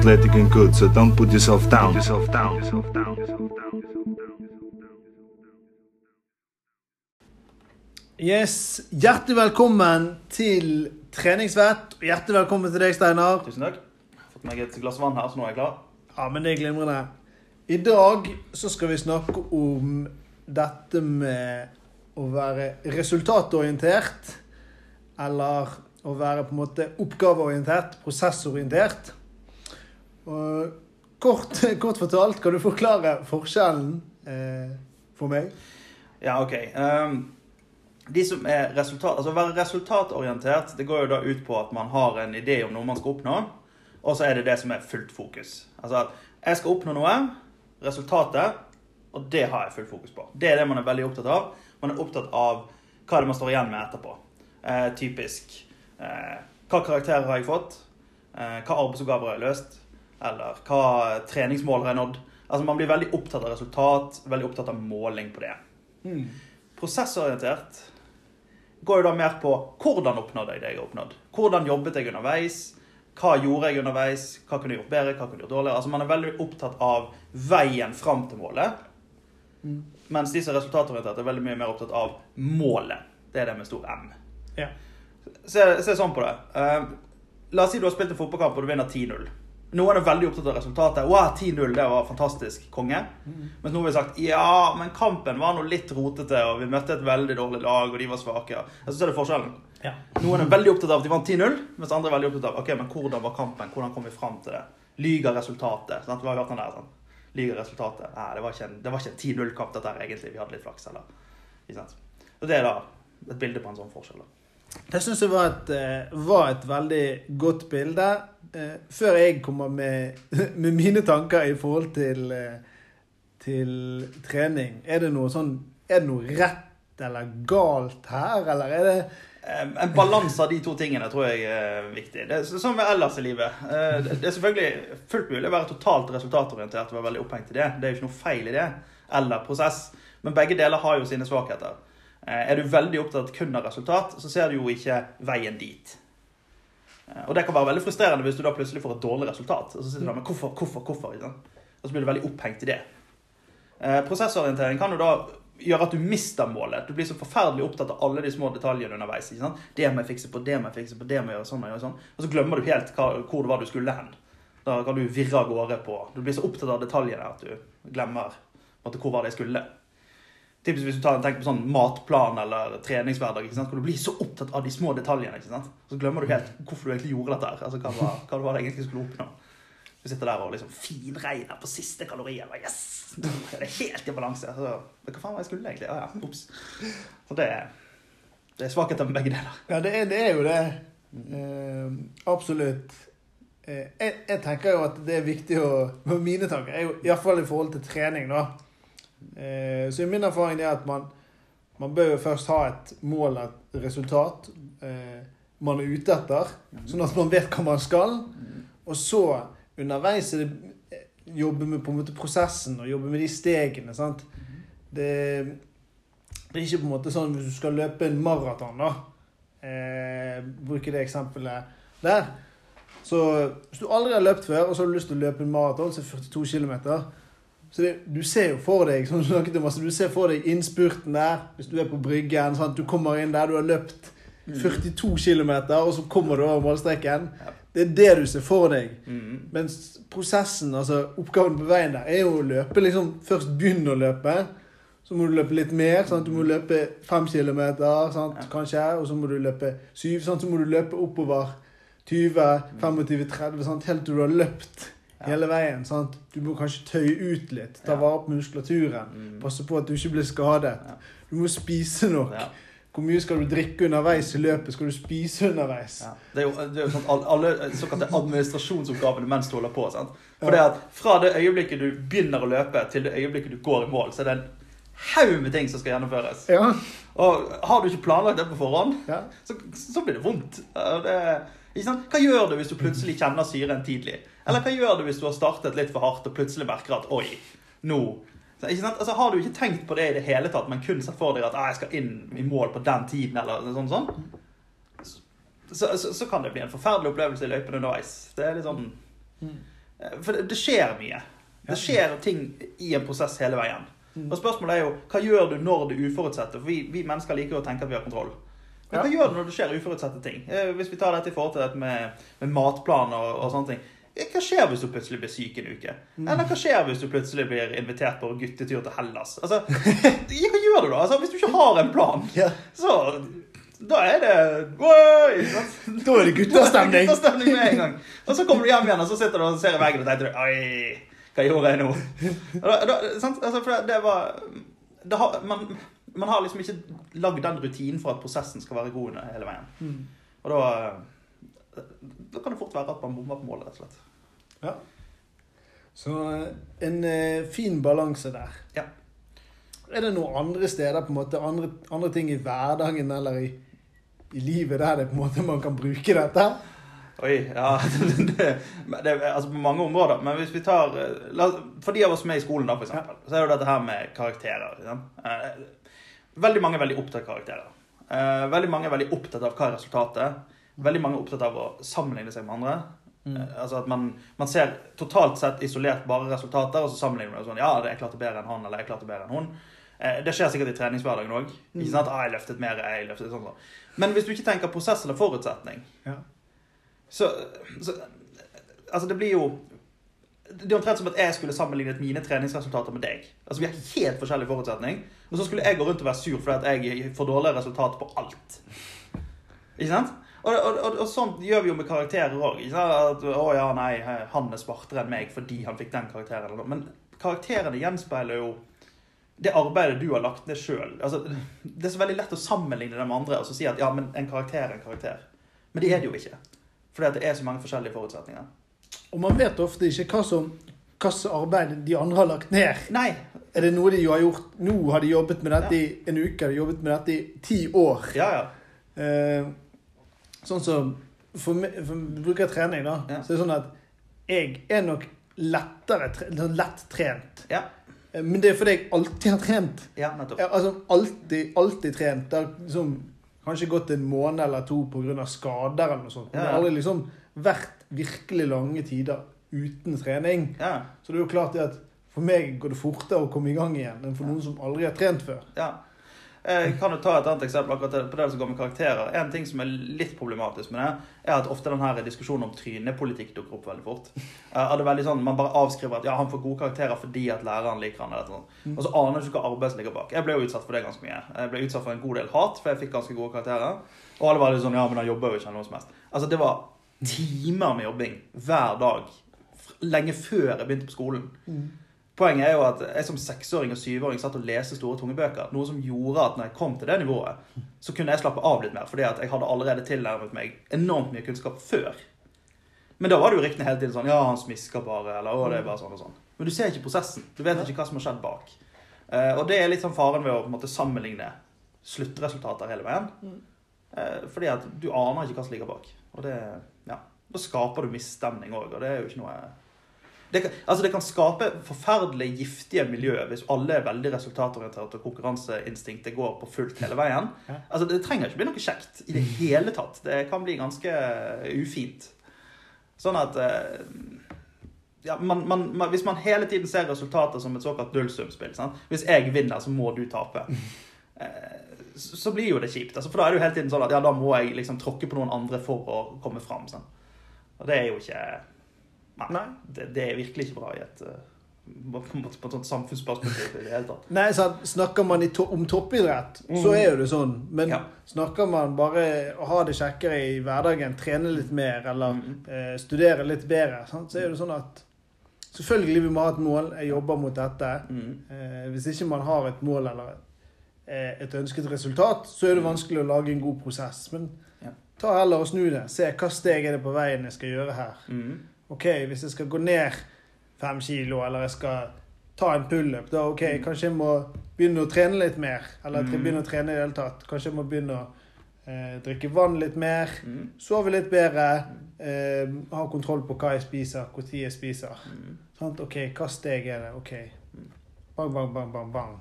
athletic and good, so don't put yourself down. Yourself down. Yourself down. Yourself down. Yes, Hjertelig velkommen til treningsvett. og Hjertelig velkommen til deg, Steinar. Tusen takk. Jeg har fått meg et glass vann her, så nå er jeg klar. Ja, men det er glimrende. I dag så skal vi snakke om dette med å være resultatorientert. Eller å være på en måte oppgaveorientert, prosessorientert. Og kort, kort fortalt, kan du forklare forskjellen eh, for meg? Ja, OK. Um, de som er resultat, altså Å være resultatorientert det går jo da ut på at man har en idé om noe man skal oppnå, og så er det det som er fullt fokus. Altså at jeg skal oppnå noe, resultatet, og det har jeg fullt fokus på. Det er det man er veldig opptatt av. Man er opptatt av hva det man står igjen med etterpå. Eh, typisk eh, hva karakterer har jeg fått? Eh, hva arbeidsoppgaver har jeg løst? Eller hva treningsmål har jeg nådd? Altså Man blir veldig opptatt av resultat, veldig opptatt av måling på det. Prosessorientert går jo da mer på hvordan oppnådde jeg det jeg har oppnådd. Hvordan jobbet jeg underveis? Hva gjorde jeg underveis? Hva kunne jeg gjort bedre? Hva kunne jeg gjort dårligere? Altså Man er veldig opptatt av veien fram til målet. Mens de som er resultatorienterte, er veldig mye mer opptatt av målet. Det er det med stor M. Ja. Se, se sånn på det. Uh, la oss si du har spilt en fotballkamp og du vinner 10-0. Noen er veldig opptatt av resultatet. Wow, 10-0, det var fantastisk. Konge. Mens noen har sagt ja, men kampen var nå litt rotete, og vi møtte et veldig dårlig lag, og de var svake. Jeg synes det er forskjellen. Ja. Noen er veldig opptatt av at de vant 10-0, mens andre er veldig opptatt av ok, men hvordan var kampen. Hvordan kom vi fram til det? Lyger resultatet. Sant? Vi har hørt den der, sånn. Lyger resultatet. Nei, det var ikke en, det var ikke en 10-0-kamp, dette her, egentlig. Vi hadde litt flaks, eller Ikke sant? Og det er da et bilde på en sånn forskjell. da. Det syns jeg var et, eh, var et veldig godt bilde. Eh, Før jeg kommer med, med mine tanker i forhold til, eh, til trening, er det sånn Er det noe rett eller galt her, eller er det En balanse av de to tingene tror jeg er viktig. Det er sånn med ellers i livet. Det er selvfølgelig fullt mulig å være totalt resultatorientert og være veldig opphengt i det. Det er jo ikke noe feil i det. Eller prosess. Men begge deler har jo sine svakheter. Eh, Er du veldig opptatt kun av resultat, så ser du jo ikke veien dit. Eh, Og det kan være veldig frustrerende hvis du da plutselig får et dårlig resultat. Og så sitter du der med hvorfor, hvorfor, hvorfor? Og så blir du veldig opphengt i det. Eh, Prosessorientering kan jo da gjøre at du mister målet. Du blir så forferdelig opptatt av alle de små detaljene underveis. ikke sant? Det må jeg fikse på, det må jeg fikse på, det må jeg gjøre sånn og gjøre sånn. Og så glemmer du helt hva, hvor det var du skulle hen. Da kan du virre av gårde på Du blir så opptatt av detaljene at du glemmer en hvor var det jeg skulle. Typisk hvis du tenker på sånn matplan eller treningshverdag, hvor du blir så opptatt av de små detaljene. ikke sant? Så glemmer du helt hvorfor du egentlig gjorde dette. her. Altså, Hva var, hva var det egentlig skulle oppnå. Du sitter der og liksom finregner på siste kalorier. og Yes! Det er helt i balanse. Så, hva faen var jeg skulle egentlig? Ja, ja, ops. Så det, det er svakheter med begge deler. Ja, det er, det er jo det. Eh, absolutt. Eh, jeg, jeg tenker jo at det er viktig å Mine tanker er jo iallfall i forhold til trening, da. Eh, så min erfaring er at man, man bør jo først ha et mål, et resultat, eh, man er ute etter. Sånn at man vet hva man skal. Og så underveis er det eh, jobbe med på en måte prosessen og jobbe med de stegene. sant? Det, det er ikke på en måte sånn hvis du skal løpe en maraton, da. Eh, bruke det eksempelet der. Så hvis du aldri har løpt før, og så har du lyst til å løpe en maraton, så er 42 km så det, Du ser jo for deg som du snakket om, altså, du ser for deg innspurten der, hvis du er på Bryggen. Sant? Du kommer inn der, du har løpt 42 km, og så kommer du over målstreken. Det er det du ser for deg. Mm. Mens prosessen, altså oppgaven på veien der, er jo å løpe liksom Først begynne å løpe. Så må du løpe litt mer. Sant? Du må løpe 5 kilometer, sant? Kanskje. Og så må du løpe 7. Sant? Så må du løpe oppover 20, 25, 30, sant? helt til du har løpt. Hele veien. Sant? Du må kanskje tøye ut litt. Ta vare på muskulaturen. Mm. Passe på at du ikke blir skadet. Du må spise nok. Hvor mye skal du drikke underveis i løpet? Skal du spise underveis? Ja. Det er jo, det er jo sånn alle såkalte administrasjonsoppgavene mens du holder på. Sant? For det at Fra det øyeblikket du begynner å løpe, til det øyeblikket du går i mål, så er det en haug med ting som skal gjennomføres. Ja. Og har du ikke planlagt det på forhånd, ja. så, så blir det vondt. Det? Hva gjør du hvis du plutselig kjenner syren tidlig? Eller hva gjør du hvis du har startet litt for hardt og plutselig merker at oi, nå? Altså, Har du ikke tenkt på det i det hele tatt, men kun sett for deg at jeg skal inn i mål på den tiden, eller sånn, sånn så, så, så kan det bli en forferdelig opplevelse i løypen underveis. Det er litt sånn Eh, For det, det skjer mye. Det skjer ting i en prosess hele veien. Og spørsmålet er jo hva gjør du når det uforutsette? For vi, vi mennesker liker å tenke at vi har kontroll. Men hva gjør du når det skjer uforutsette ting? Eh, Hvis vi tar dette i forhold til dette med, med matplan og, og sånne ting. Hva skjer hvis du plutselig blir syk en uke? Eller hva skjer hvis du plutselig blir invitert på guttetur til Hellas? Altså, hva gjør du da? Altså, hvis du ikke har en plan, så da er det Oi! Da er det guttastemning. Guttastemning med en gang. Og så kommer du hjem igjen, og så sitter du og ser i veggen og tenker Oi, hva gjorde jeg nå? Da, da? Altså, for det var det har, man, man har liksom ikke lagd den rutinen for at prosessen skal være god hele veien. Mm. Og da Da kan det fort være at man bommer på målet, rett og slett. Ja. Så eh, en eh, fin balanse der. Ja. Er det noen andre steder, på en måte, andre, andre ting i hverdagen eller i, i livet der det på en måte man kan bruke dette? Oi, ja det, det, Altså på mange områder. Men hvis vi tar eh, la, For de av oss som er i skolen, da, for eksempel, så er jo dette her med karakterer. Eh, Veldig mange er veldig opptatt av karakterer. Veldig mange er veldig opptatt av hva er resultatet. Veldig mange er opptatt av å sammenligne seg med andre. Mm. Altså at man, man ser totalt sett isolert bare resultater, og så sammenligner man sånn Ja, jeg klarte bedre enn han, eller jeg klarte bedre enn hun. Eh, Det skjer sikkert i treningshverdagen òg. Ikke sant? Ah, jeg løftet mer, jeg løftet sånn. sånn. Men hvis du ikke tenker prosess eller forutsetning, Ja. så, så Altså, det blir jo Det er omtrent som at jeg skulle sammenlignet mine treningsresultater med deg. Altså, Vi har helt forskjellig forutsetning. Og så skulle jeg gå rundt og være sur fordi at jeg får dårligere resultat på alt. Ikke sant? Og, og, og, og sånt gjør vi jo med karakterer òg. Å ja, nei, han er smartere enn meg fordi han fikk den karakteren. Men karakterene gjenspeiler jo det arbeidet du har lagt ned sjøl. Altså, det er så veldig lett å sammenligne det med andre og så si at ja, men en karakter er en karakter. Men det er det jo ikke. Fordi det er så mange forskjellige forutsetninger. Og man vet ofte ikke hva som slags arbeid de andre har lagt ned. Nei. Er det noe de har gjort Nå har de jobbet med dette i en uke, har de jobbet med dette i ti år. Ja, ja. Eh, sånn som For for bruker trening, da, Ja. så er det sånn at jeg er nok lettere sånn lettrent. Ja, Eh, Men det er fordi jeg alltid har trent. ja nettopp. Altså, alltid, alltid trent. Det har liksom, kanskje gått en måned eller to pga. skader eller noe sånt. Men det Ja, har aldri liksom vært virkelig lange tider uten trening. Ja, Så det er jo klart det at for meg går det fortere å komme i gang igjen enn for noen som aldri har trent før. ja. Jeg kan jo ta et annet eksempel akkurat på det som går med karakterer. En ting som er litt problematisk med det, er at ofte denne diskusjonen om trynepolitikk dukker opp veldig fort. Eh, er det veldig sånn, Man bare avskriver at ja, han får gode karakterer fordi at læreren liker han. eller noe. Og så aner du ikke hva arbeid som ligger bak. Jeg ble jo utsatt for det ganske mye. Jeg ble utsatt for en god del hat, for jeg fikk ganske gode karakterer. Og alle var litt sånn ja, men han jobber jo ikke noe som helst. Altså, det var timer med jobbing hver dag lenge før jeg begynte på skolen. Poenget er jo at jeg som seksåring og syvåring satt og leste store, tunge bøker. Noe som gjorde at når jeg kom til det nivået, så kunne jeg slappe av litt mer. Fordi at jeg hadde allerede tilnærmet meg enormt mye kunnskap før. Men da var det jo ryktene hele tiden sånn Ja, han smisker bare. Eller å, det er bare sånn og sånn. Men du ser ikke prosessen. Du vet ikke hva som har skjedd bak. Eh, og det er litt sånn faren ved å på en måte sammenligne sluttresultater hele veien. Eh, fordi at du aner ikke hva som ligger bak. Og det Ja. Da skaper du misstemning òg, og det er jo ikke noe det kan, altså det kan skape forferdelig giftige miljø hvis alle er veldig resultatorienterte og konkurranseinstinktet går på fullt hele veien. Altså Det trenger ikke bli noe kjekt i det hele tatt. Det kan bli ganske ufint. Sånn at eh, ja, man, man, man, Hvis man hele tiden ser resultatet som et såkalt nullsumspill? Hvis jeg vinner, så må du tape. Eh, så så blir jo det kjipt. Altså, for da er det jo hele tiden sånn at ja, da må jeg liksom tråkke på noen andre for å komme fram. Sant? Og det er jo ikke Nei. Det, det er virkelig ikke bra i et eh, på, på et sånt samfunnsperspektiv i det hele tatt. Nei, sant? Snakker man i to om toppidrett, så er jo det sånn. Men Ja. snakker man bare å ha det kjekkere i hverdagen, trene litt mer eller mm. eh, studere litt bedre, sant? så er det sånn at selvfølgelig vi må ha et mål. Jeg jobber mot dette. Mm. Eh, hvis ikke man har et mål eller eh, et ønsket resultat, så er det vanskelig å lage en god prosess. Men Ja. ta heller og snu det. Se hva steg er det på veien jeg skal gjøre her. Mm. Ok, hvis jeg skal gå ned fem kilo, eller jeg skal ta en pullup, da ok, kanskje jeg må begynne å trene litt mer. Eller Mm. begynne å trene i det hele tatt. Kanskje jeg må begynne å eh, drikke vann litt mer. Mm. Sove litt bedre. Eh, ha kontroll på hva jeg spiser, når jeg spiser. Mm. Sant? Ok, hva steg er det? Ok. Bang, bang, bang, bang, bang.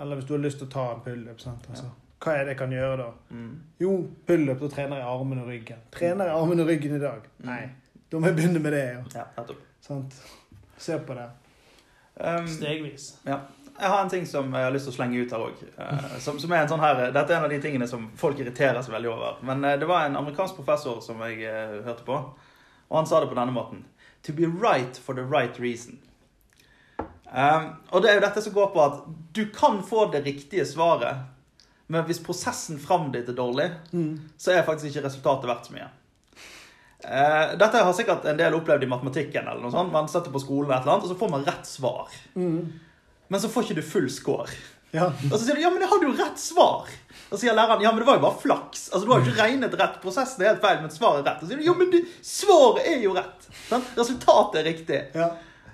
Eller hvis du har lyst til å ta en pullup, Altså, ja. hva er det jeg kan gjøre da? Mm. Jo, pullup, da trener jeg armen og ryggen. Trener jeg armen og ryggen i dag? Mm. Nei. Da må jeg begynne med det. Ja. Ja, nettopp. Sant? Se på det. Um, Stegvis. Ja. Jeg har en ting som jeg har lyst til å slenge ut her òg. Som, som er en sånn her Dette er en av de tingene som folk irriterer seg veldig over. Men eh, det var en amerikansk professor som jeg eh, hørte på, og han sa det på denne måten. To be right for the right reason. Um, og det er jo dette som går på at du kan få det riktige svaret, men hvis prosessen fram dit er dårlig, så er faktisk ikke resultatet verdt så mye. Eh, dette har sikkert en del opplevd i matematikken. eller noe sånt. Man setter på skolen et eller annet, og så får man rett svar. Men så får ikke du full score. Ja. Og så sier du ja, men jeg hadde jo rett svar. Og så sier læreren ja, men det var jo bare flaks. Altså, Du har jo ikke regnet rett. Prosessen er helt feil, men svaret er rett. Og så sier du ja, men det, svaret er jo rett. Sånn? Resultatet er riktig. ja.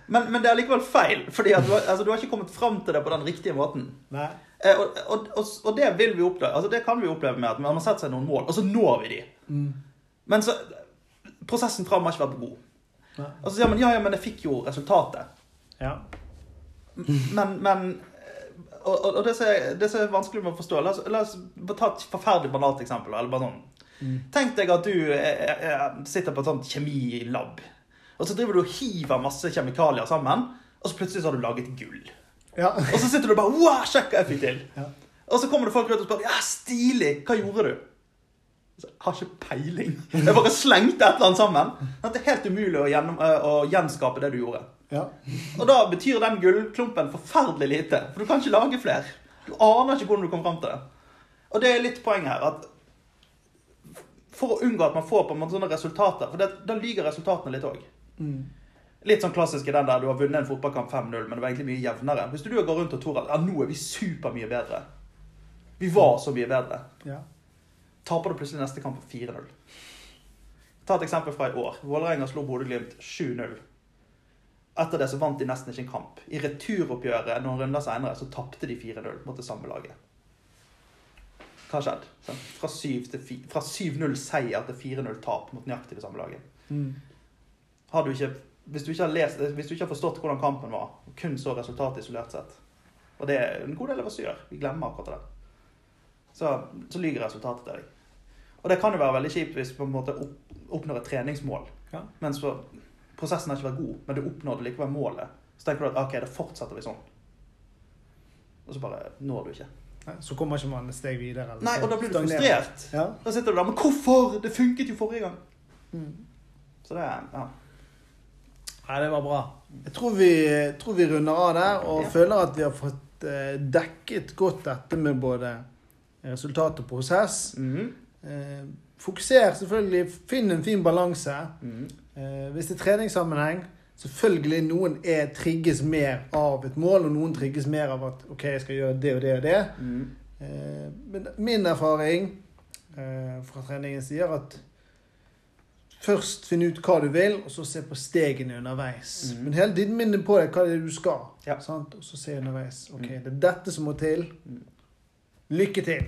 Men, men det er likevel feil. fordi du, har- altså, du har ikke kommet fram til det på den riktige måten. Nei. Eh, og, og, og, og det vil vi oppleve. Altså, det kan vi oppleve med at man har satt seg noen mål, og så når vi de. Men så Prosessen fram har ikke vært god. Og så sier man ja, ja, men jeg fikk jo resultatet. Ja. Men, men Og, og, og det, som er, det som er vanskelig med å forstå La oss, la oss ta et forferdelig banalt eksempel. Eller bare sånn. Tenk deg at du er, er, sitter på et sånt kjemilab. Og så driver du og hiver masse kjemikalier sammen, og så plutselig så har du laget gull. Ja. Og så sitter du bare Wow, sjekk hva jeg fikk til! Ja. Og så kommer det folk rundt og spør Ja, stilig! Hva gjorde du? Jeg har ikke peiling. Jeg bare slengte et eller annet sammen. Det er helt umulig å, gjennom, eh, å gjenskape det du gjorde. ja. Og da betyr den gullklumpen forferdelig lite. For du kan ikke lage flere. Du aner ikke hvordan du kom fram til det. Og det er litt poeng her at for å unngå at man får på en måte sånne resultater For det, da lyger resultatene litt òg. Litt sånn klassisk i den der du har vunnet en fotballkamp 5-0, men det var egentlig mye jevnere. Hvis du går rundt og tror at ja, nå er vi supermye bedre Vi var så mye bedre. ja. Taper du plutselig neste kamp 4-0. Ta et eksempel fra i år. Vålerenga slo Bodø-Glimt 7-0. Etter det så vant de nesten ikke en kamp. I returoppgjøret noen runder senere så tapte de 4-0 mot det samme laget. Hva har skjedd? Sånn, Fra 7 til fi- fra 7-0 seier til 4-0 tap mot nøyaktig det samme laget. Mm. Har du ikke, hvis, du lest, hvis du ikke har forstått hvordan kampen var, og kun så resultatet isolert sett Og det er en god del av oss gjør. Vi glemmer akkurat det. Så, så lyger resultatet til deg. Og det kan jo være veldig kjipt hvis du på en måte oppnår et treningsmål. Ja. Men så Prosessen har ikke vært god, men du oppnådde likevel målet. Så tenker du at ok, da fortsetter vi sånn. Og så bare når du ikke. Nei, Så kommer ikke man et steg videre. eller Nei, og da blir du frustrert. Ja. Da sitter du der Men hvorfor? Det funket jo forrige gang. Mm. Så det ja. Nei, det var bra. Jeg tror vi, tror vi runder av der, og Ja. føler at vi har fått eh, dekket godt dette med både resultat og prosess. Mhm. Eh, fokuser selvfølgelig, finn en fin balanse. Mm. Eh, hvis det er treningssammenheng, selvfølgelig noen er trigges mer av et mål, og noen trigges mer av at ok, jeg skal gjøre det og det og det. Mm. Eh, men min erfaring eh, fra treningen sier at først finne ut hva du vil, og så se på stegene underveis. Mm. Men hele tiden minne på deg hva det er du skal. Ja. Sant? Og så se underveis. Ok, Mhm. det er dette som må til. Mhm. Lykke til.